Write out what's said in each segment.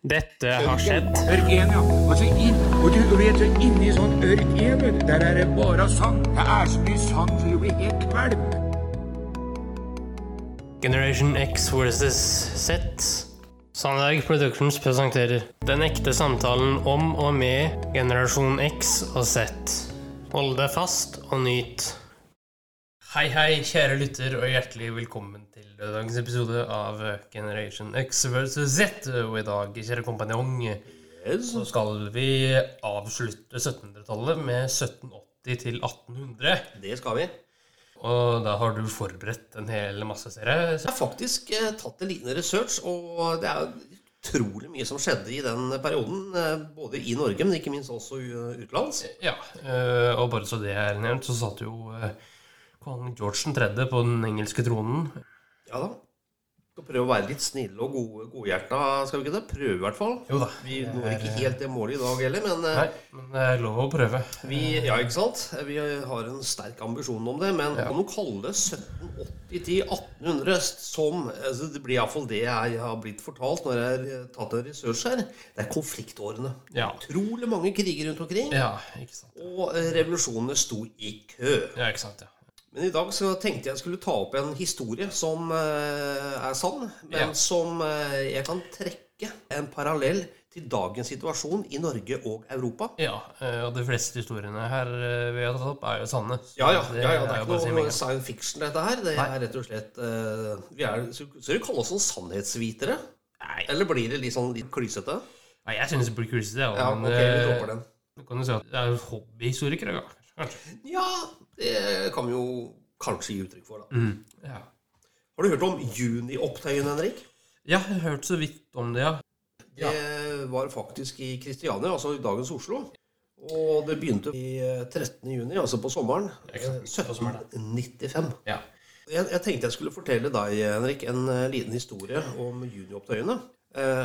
Dette har skjedd. Ørk 1, ja. Altså, inn, og du vet, så inni sånn ørk 1, der er det bare sand. Det er så mye sand, så du blir helt kvalm. Generation X versus Z. Sandberg Productions presenterer Den ekte samtalen om og med generasjon X og Z. Hold deg fast og nyt. Hei, hei, kjære lytter, og hjertelig velkommen til dagens episode av Generation X versus Z. Og i dag, kjære kompanjong, så skal vi avslutte 1700-tallet med 1780 til 1800. Det skal vi. Og da har du forberedt en hel masse serie. Jeg har faktisk eh, tatt en liten research, og det er utrolig mye som skjedde i den perioden. Eh, både i Norge, men ikke minst også utenlands. Ja, øh, og bare så det er nevnt, så satt jo kong George 3. på den engelske tronen. Ja da. Skal prøve å være litt snille og gode, godhjerta, skal vi ikke det? Prøve, i hvert fall. Jo da. Vi når ikke helt det målet i dag heller, men eh, Nei, men det er lov å prøve. vi, ja, ikke sant? vi har en sterk ambisjon om det. Men Ja. kan du kalle det 1780-1800 som altså Det blir iallfall det jeg har blitt fortalt når jeg har tatt en research her. Det er konfliktårene. Ja. Utrolig mange kriger rundt omkring. Ja, ikke sant. Og revolusjonene sto i kø. Ja, ikke sant, ja. Men i dag så tenkte jeg skulle ta opp en historie som eh, er sann, men Ja. som eh, jeg kan trekke en parallell til dagens situasjon i Norge og Europa. Ja, øh, og de fleste historiene her vi har tatt opp, er jo sanne. Ja, ja, ja, ja det er ikke noe science fiction, dette her. Det er rett og slett eh, vi er, Så så vi kalle oss sånn sannhetsvitere? Nei, Eller blir det litt sånn litt klysete? nei, jeg synes det blir klysete. Ja, Ja, men, ok, vi dropper den. Du kan jo si at det er hobbyhistorikere. Kanskje. Ja, det kan vi jo kanskje gi uttrykk for, da. Mm. Ja. Har du hørt om juniopptøyene, Henrik? ja, jeg har hørt så vidt om det, ja. Det var faktisk i Kristiania, altså i dagens Oslo. Og det begynte i eh, 13. juni, altså på sommeren. Ikke eh, sant, på sommeren, 1795. Ja. Jeg, jeg tenkte jeg skulle fortelle deg, Henrik, en eh, liten historie om juniopptøyene. Eh,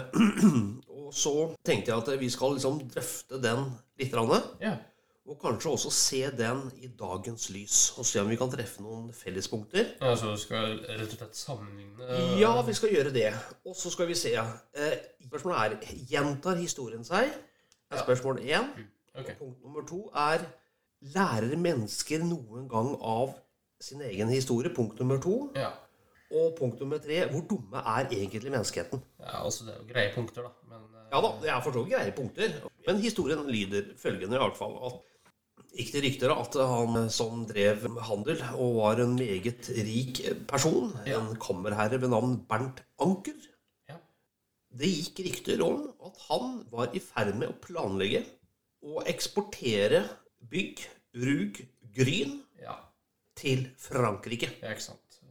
og så tenkte jeg at vi skal liksom drøfte den litt. grann, ja. Og kanskje også se den i dagens lys. Og se om vi kan treffe noen fellespunkter. Ja, så du skal rett og slett sammenligne Ja, vi skal gjøre det. Og så skal vi se. Eh, spørsmålet er gjentar historien seg? er spørsmål én. Ok. Punkt nummer to er lærer mennesker noen gang av sin egen historie? Punkt nummer to. Ja. Og punkt nummer tre hvor dumme er egentlig menneskeheten? ja, altså det er jo greie punkter, da. Men Ja da, det er for så vidt greie punkter. Men historien lyder følgende i hvert fall. at gikk det rykter at han som drev handel og var en meget rik person, en kammerherre ved navn Bernt Anker Ja. Det gikk rykter om at han var i ferd med å planlegge å eksportere bygg, rug, gryn ja. til Frankrike. ja.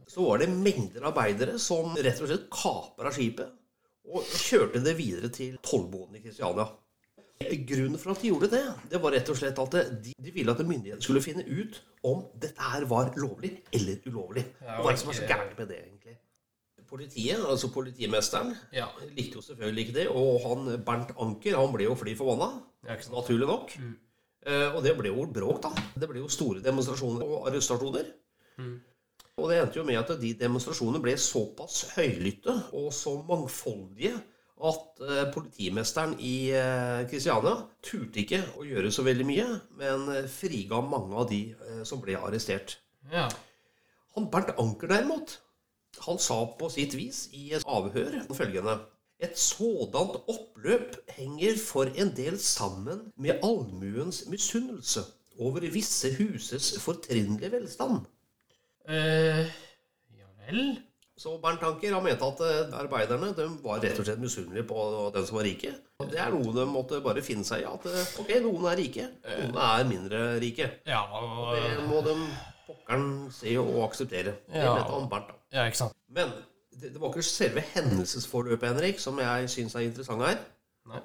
Så var det mengder arbeidere som rett og slett kapra skipet og kjørte det videre til tollboden i Kristiania. Grunnen for at de gjorde det, det var rett og slett at de, de ville at myndighetene skulle finne ut om dette her var lovlig eller ulovlig. Ja, Hva var det som er så gærent med det, egentlig? Politiet, altså politimesteren, Ja. likte jo selvfølgelig ikke det. Og han Bernt Anker han ble jo fly forbanna, naturlig nok. Mm. Eh, og det ble jo bråk, da. Det ble jo store demonstrasjoner og arrestasjoner. Mm. Og det endte jo med at de demonstrasjonene ble såpass høylytte og så mangfoldige at eh, politimesteren i eh, Kristiania turte ikke å gjøre så veldig mye, men eh, friga mange av de som ble arrestert. Ja. Han Bernt Anker derimot, han sa på sitt vis i et avhør følgende Et sådant oppløp henger for en del sammen med allmuens misunnelse over visse huses fortrinnelige velstand. Eh, ja vel? Så Bernt Anker han mente at eh, arbeiderne de var rett og slett misunnelige på den som var rike. Og Det er noe de måtte bare finne seg i. At eh, ok, noen er rike, noen er mindre rike. Ja, og, Det må de pokkeren se og akseptere. Det Ja. mente han Bernt. da. ja, ikke sant. Men det, det var ikke selve hendelsesforløpet, Henrik, som jeg syns er interessant her. Nei.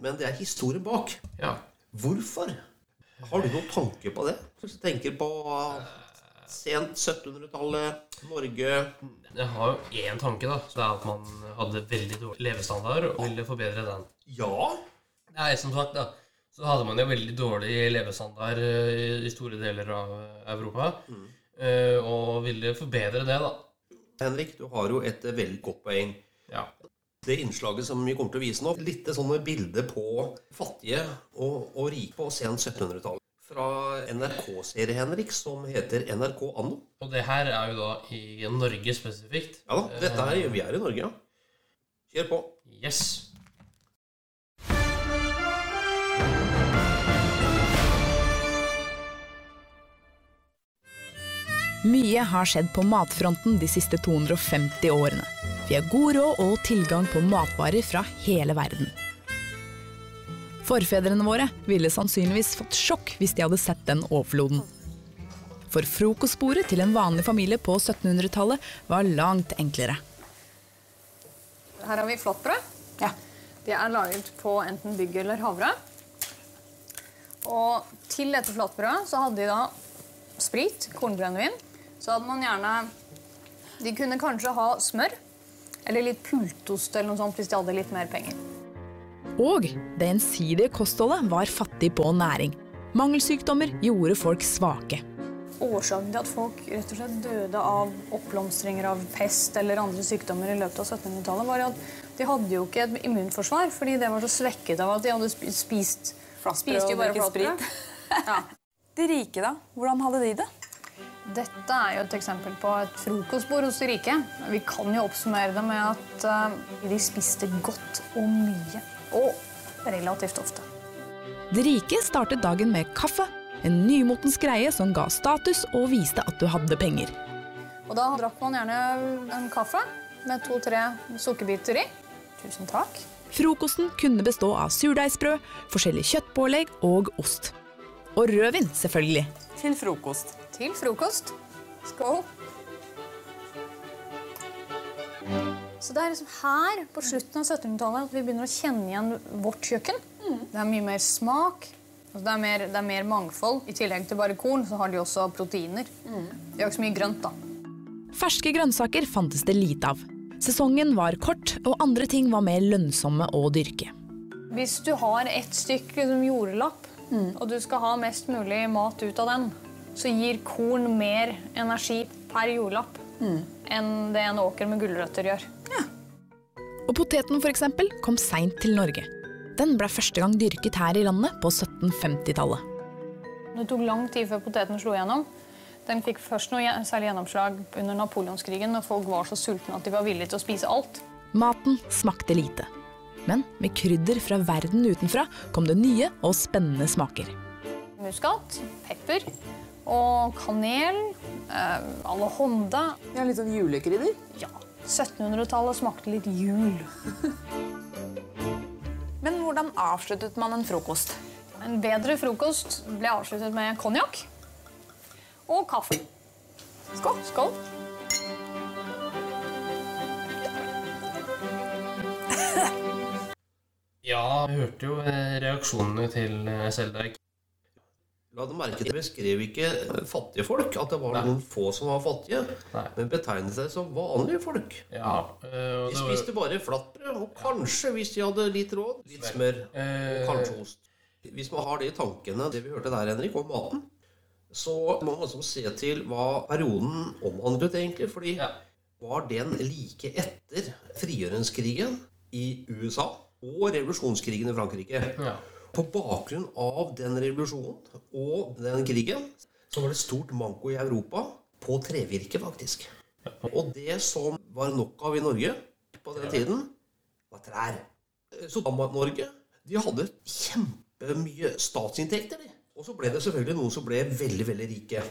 Men det er historien bak. Ja. Hvorfor? Har du noen tanke på det? Hvis du tenker på sent 1700-tallet, Norge Jeg har jo én tanke, da. Det er at man hadde veldig dårlig levestandard og ville forbedre den. Ja, Nei, som sagt, da. Så hadde man jo veldig dårlig levestandard eh, i store deler av eh, Europa. Mm. Og ville forbedre det, da. Henrik, du har jo et veldig godt poeng. Ja. Det innslaget som vi kommer til å vise nå, litt sånne bilder på fattige og, og rike på sent 1700-tall. Fra NRK-serie, Henrik, som heter NRK Anno. Og det her er jo da i Norge spesifikt. Ja da, dette her, vi er i Norge, ja. Kjør på. Yes. Mye har skjedd på matfronten de siste 250 årene. Vi har god råd og tilgang på matvarer fra hele verden. Forfedrene våre ville sannsynligvis fått sjokk hvis de hadde sett den overfloden. For frokostbordet til en vanlig familie på 1700-tallet var langt enklere. Her har vi flatbrød. Ja. Det er laget på enten bygg eller havre. Og til dette flatbrødet så hadde de da sprit, kornbrennevin. Så hadde man gjerne De kunne kanskje ha smør eller litt pultost eller noe sånt hvis de hadde litt mer penger. Og det ensidige kostholdet var fattig på næring. Mangelsykdommer gjorde folk svake. Årsaken til at folk rett og slett døde av oppblomstringer av pest eller andre sykdommer i løpet av 1700-tallet, var at de hadde jo ikke et immunforsvar, fordi det var så svekket av at de hadde spist Flatbrød og drukket sprit. Ja. De rike, da? Hvordan hadde de det? Dette er jo et eksempel på et frokostbord hos de rike. Vi kan jo oppsummere det med at eh, de spiste godt og mye. Og relativt ofte. De rike startet dagen med kaffe, en nymotens greie som ga status og viste at du hadde penger. Og da drakk man gjerne en kaffe med to-tre sukkerbiter i. Tusen takk. Frokosten kunne bestå av surdeigsbrød, forskjellig kjøttpålegg og ost. Og rødvin, selvfølgelig. Til frokost. Til frokost. Skål. Så det er liksom her på slutten av 1700-tallet at vi begynner å kjenne igjen vårt kjøkken. Det er mye mer smak. Altså det, er mer, det er mer mangfold. I tillegg til bare korn så har de også proteiner. De har ikke så mye grønt, da. Ferske grønnsaker fantes det lite av. Sesongen var kort, og andre ting var mer lønnsomme å dyrke. Hvis du har ett stykk liksom, jordlapp, og du skal ha mest mulig mat ut av den, så gir korn mer energi per jordlapp enn det en åker med gulrøtter gjør. Og poteten for eksempel, kom seint til Norge. Den ble første gang dyrket her i landet på 1750-tallet. Det tok lang tid før poteten slo igjennom. Den fikk først noe særlig gjennomslag under napoleonskrigen, når folk var så sultne at de var villige til å spise alt. Maten smakte lite. Men med krydder fra verden utenfra kom det nye og spennende smaker. Muskat, pepper og kanel. Eh, Alehonda. Ja, Litt sånn julekrydder? Ja, 1700-tallet smakte litt jul. Men hvordan avsluttet man en frokost? En bedre frokost ble avsluttet med konjakk og kaffe. Skål. Skål. Ja, jeg hørte jo reaksjonene til eh, Seldak. La deg merke til beskrev ikke fattige folk, at det var Nei. noen få som var fattige, Nei. men betegnet seg som vanlige folk. Ja, eh, De spiste bare flatbrød, og kanskje, hvis de hadde litt råd, litt smør. Eh, Og kanskje ost. Hvis man har det i tankene, det vi hørte der, Henrik, om maten, så må man også se til hva perioden omhandlet, egentlig. Fordi Ja. var den like etter frigjøringskrigen i USA og revolusjonskrigen i Frankrike? Ja. På bakgrunn av den revolusjonen og den krigen så var det stort manko i Europa på trevirke, faktisk. Og det som var nok av i Norge på den tiden, var trær. Så Norge de hadde kjempemye statsinntekter. de. Og så ble det selvfølgelig noen som ble veldig, veldig rike.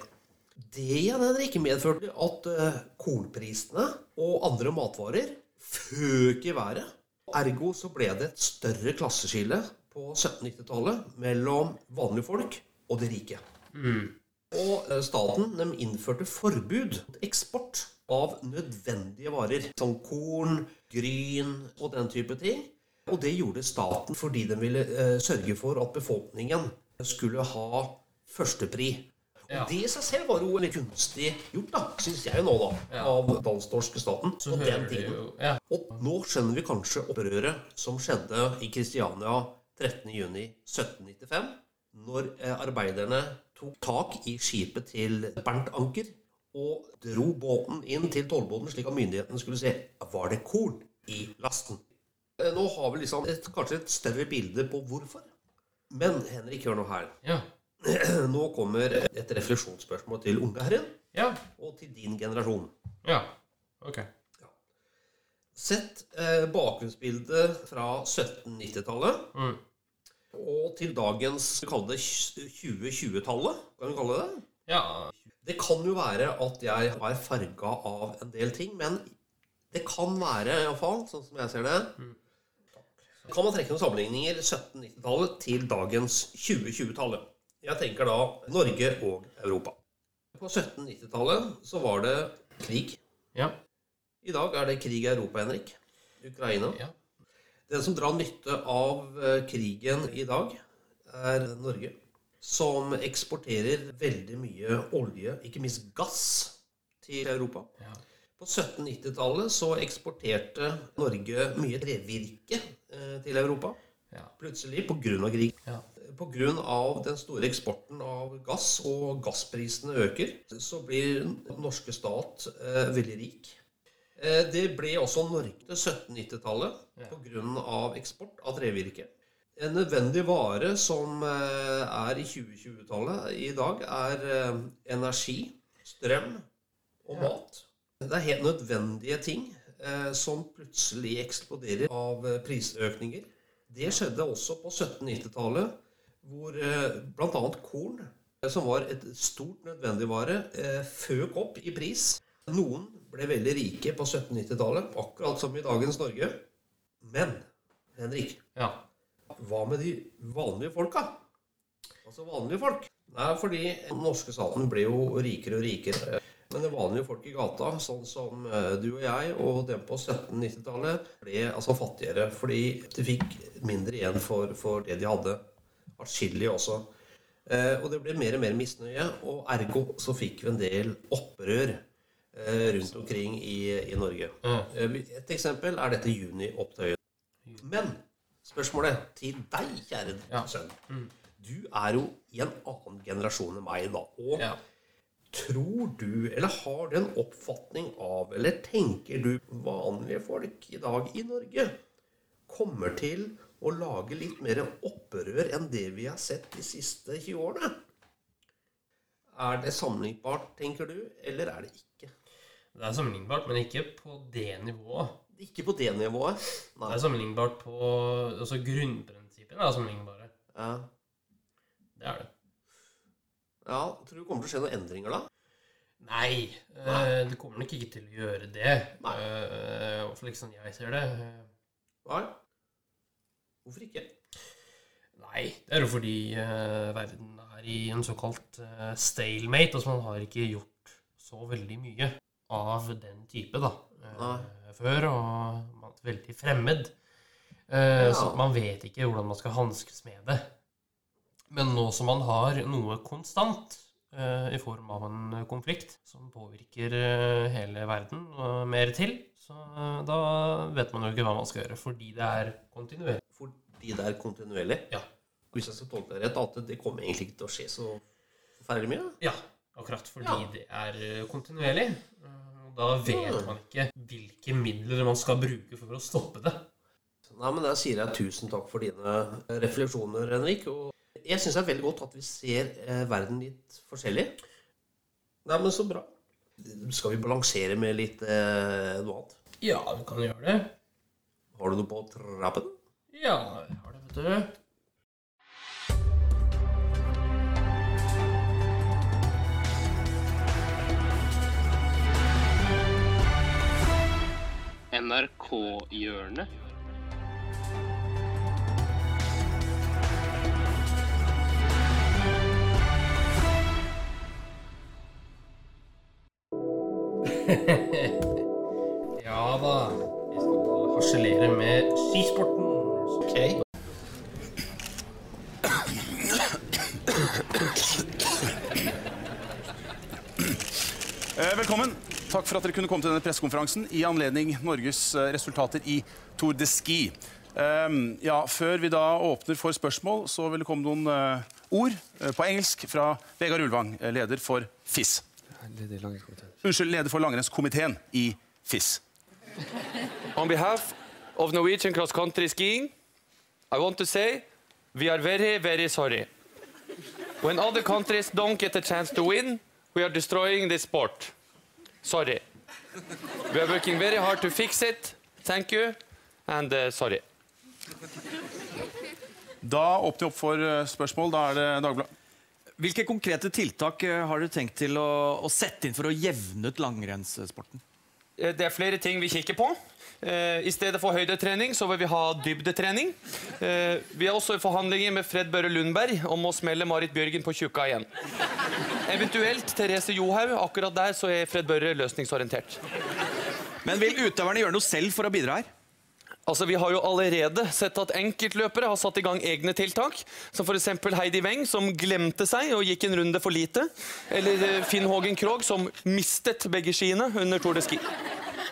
Det igjen ikke medførte at eh, kornprisene og andre matvarer føk i været. Ergo så ble det et større klasseskille på 1790-tallet mellom vanlige folk og de rike. Og eh, staten innførte forbud mot eksport av nødvendige varer, som korn, gryn og den type ting. Og det gjorde staten fordi den ville eh, sørge for at befolkningen skulle ha førstepri. Ja. Og det i seg selv var jo litt kunstig gjort, da, syns jeg nå, da, Ja. av dansk-norske staten Så på den tiden. jo Ja. Og nå skjønner vi kanskje opprøret som skjedde i Kristiania 13.6.1795, når eh, arbeiderne tok tak i skipet til Bernt Anker og dro båten inn til tollboden, slik at myndighetene skulle se var det korn i lasten. Eh, Nå har vi liksom et, kanskje et større bilde på hvorfor. Men Henrik, hør nå her. Ja. Nå kommer et refleksjonsspørsmål til unge herren Ja. og til din generasjon. Ja. Ok. Ja. Sett eh, bakgrunnsbildet fra 1790-tallet Mm. Og til dagens kall det 2020-tallet. Kan vi kalle det? Ja. Det kan jo være at jeg er farga av en del ting, men det kan være, iallfall, sånn som jeg ser det Kan man trekke noen sammenligninger 1790-tallet til dagens 2020-tallet? Jeg tenker da Norge og Europa. På 1790-tallet så var det krig. Ja. I dag er det krig i Europa, Henrik. Ukraina. Ja. Den som drar nytte av eh, krigen i dag, er Norge. Som eksporterer veldig mye olje, ikke minst gass, til Europa. Ja. På 1790-tallet så eksporterte Norge mye trevirke eh, til Europa. Ja. Plutselig, pga. krig. Ja. Pga. den store eksporten av gass, og gassprisene øker, så blir den norske stat eh, veldig rik. Eh, det ble også Norge til 1790-tallet Ja. pga. eksport av trevirke. En nødvendig vare som eh, er i 2020-tallet i dag, er eh, energi, strøm og mat. Det er helt nødvendige ting som plutselig eksploderer av prisøkninger. Det skjedde også på 1790-tallet, hvor bl.a. korn, som var et stort nødvendigvare, føk opp i pris. Noen ble veldig rike på 1790-tallet, akkurat som i dagens Norge. Men Henrik, Ja. hva med de vanlige folka? Altså vanlige folk. Nei, fordi den norske staten ble jo rikere og rikere. Men det vanlige folk i gata, sånn som eh, du og jeg og dem på 1790-tallet, ble altså fattigere. Fordi de fikk mindre igjen for, for det de hadde. Atskillig også. Eh, og det ble mer og mer misnøye, og ergo så fikk vi en del opprør rundt omkring i, i Norge. Ja. Eh, Et eksempel er dette juniopptøyet. Men spørsmålet til deg, kjære Ja. sønn. Du er jo i en annen generasjon enn meg, da. Og Ja. tror du, eller har du en oppfatning av, eller tenker du vanlige folk i dag i Norge kommer til å lage litt mer opprør enn det vi har sett de siste 20 årene? Er det sammenlignbart, tenker du, eller er det ikke? Det er sammenlignbart, men ikke på det nivået. Ikke på det nivået. Det er sammenlignbart på Altså grunnprinsippene er sammenlignbare. Ja. Det er det. ja. Tror du det kommer til å skje noen endringer da? Nei, Nei. det kommer nok ikke til å gjøre det. Nei. Eh, hvert ikke sånn jeg ser det. Eh, Nei. Hvorfor ikke? Nei, det er jo fordi uh, verden er i en såkalt uh, stalemate. Altså man har ikke gjort så veldig mye av den type da, eh, før. Og man er veldig fremmed. Eh, Ja. Så man vet ikke hvordan man skal hanskes med det. Men nå som man har noe konstant eh, i form av en konflikt som påvirker eh, hele verden og mer til, så da vet man jo ikke hva man skal gjøre, fordi det er kontinuerlig. Fordi det er kontinuerlig? Ja. Hvis jeg skal tolke deg rett, at det kommer egentlig ikke til å skje så forferdelig mye? Ja, akkurat fordi Ja. det er eh, kontinuerlig. Eh, Og da vet man ikke hvilke midler man skal bruke for å stoppe det. Nei, men Da sier jeg tusen takk for dine refleksjoner, Henrik. Og jeg syns det er veldig godt at vi ser eh, verden litt forskjellig. Nei, men så bra. Skal vi balansere med litt eh, noe annet? Ja, vi kan gjøre det. Har du noe på trappen? Ja, jeg har det, vet du. NRK-hjørnet. ja for at dere kunne komme til denne pressekonferansen i anledning Norges eh, resultater i Tour de Ski. Um, ja, før vi da åpner for spørsmål, så vil det komme noen uh, ord uh, på engelsk fra Vegard Ulvang, leder for FIS. Unnskyld, leder for langrennskomiteen i FIS. On behalf of Norwegian cross country skiing, I want to say we are very, very sorry. When other countries don't get a chance to win, we are destroying this sport. Sorry. We are working very hard to fix it. Thank you, and uh, sorry. Da åpner vi opp for eh, spørsmål. Da er det Dagbladet. Hvilke konkrete tiltak eh, har dere tenkt til å, å sette inn for å jevne ut langrennssporten? Eh, Det er flere ting vi kikker på. Eh, I stedet for høydetrening så vil vi ha dybdetrening. Eh, Vi er også i forhandlinger med Fred Børre Lundberg om å smelle Marit Bjørgen på tjukka igjen. Eventuelt Therese Johaug. Akkurat der så er Fred Børre løsningsorientert. Men vil utøverne gjøre noe selv for å bidra her? Altså, Vi har jo allerede sett at enkeltløpere har satt i gang egne tiltak. Som f.eks. Heidi Weng, som glemte seg og gikk en runde for lite. Eller eh, Finn Hågen Krogh, som mistet begge skiene under Tour de Ski.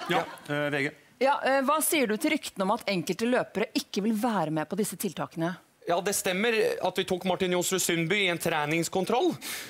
Ja, eh, VG. Ja, eh, Hva sier du til ryktene om at enkelte løpere ikke vil være med på disse tiltakene? Ja, Det stemmer at vi tok Martin Jonsrud Sundby i en treningskontroll.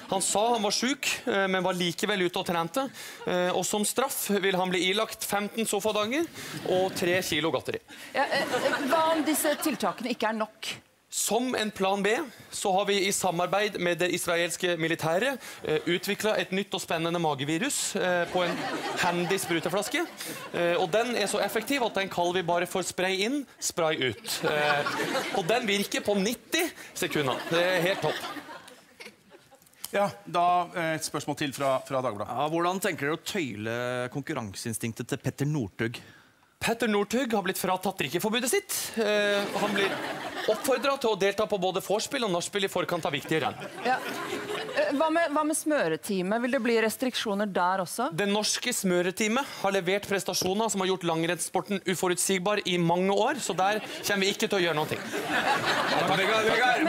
Han sa han var sjuk, eh, men var likevel ute og trente. Eh, Og Som straff vil han bli ilagt 15 sofadager og 3 kilo godteri. Ja, eh, hva om disse tiltakene ikke er nok? Som en plan B så har vi i samarbeid med det israelske militæret eh, utvikla et nytt og spennende magevirus eh, på en handy spruteflaske. Eh, og Den er så effektiv at den kaller vi bare for spray inn, spray ut. Eh, og den virker på 90 sekunder. Det er helt topp. Ja, da eh, et spørsmål til fra, fra Dagbladet. Ja, hvordan tenker dere å tøyle konkurranseinstinktet til Petter Northug? Petter Northug har blitt fratatt drikkeforbudet sitt. Eh, han blir oppfordra til å delta på både vorspiel og nachspiel i forkant av viktige renn. Ja. Eh, Hva med, hva med smøreteamet? Vil det bli restriksjoner der også? Det norske smøreteamet har levert prestasjoner som har gjort langrennssporten uforutsigbar i mange år, så der kommer vi ikke til å gjøre noe.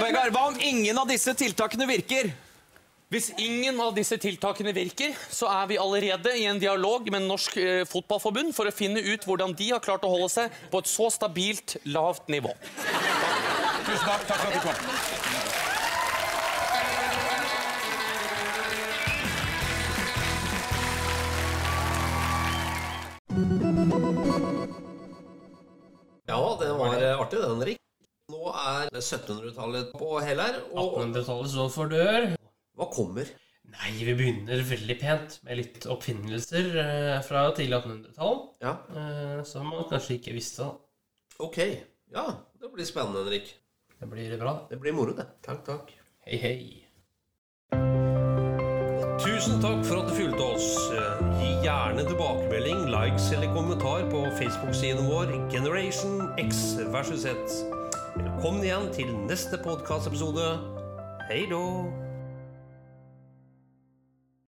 Vegard, hva om ingen av disse tiltakene virker? Hvis ingen av disse tiltakene virker, så er vi allerede i en dialog med Norsk eh, Fotballforbund for å finne ut hvordan de har klart å holde seg på et så stabilt lavt nivå. Tusen takk, takk for at du kom. Ja, det var eh, artig, det, Henrik. Nå er 1700-tallet på hell her. Og 1800-tallet står for dør. Hva kommer? Nei, vi begynner veldig pent med litt oppfinnelser eh, fra tidlig 1800-tall. Ja, Eh, som man kanskje ikke visste. da. ok. Ja, det blir spennende, Henrik. Det blir bra. Det blir moro, det. Takk, takk. Hei, hei. Tusen takk for at du fulgte oss. Eh, Gi gjerne tilbakemelding, likes eller kommentar på Facebook-siden vår Generation X versus Z. Velkommen igjen til neste podkastepisode. Hei då!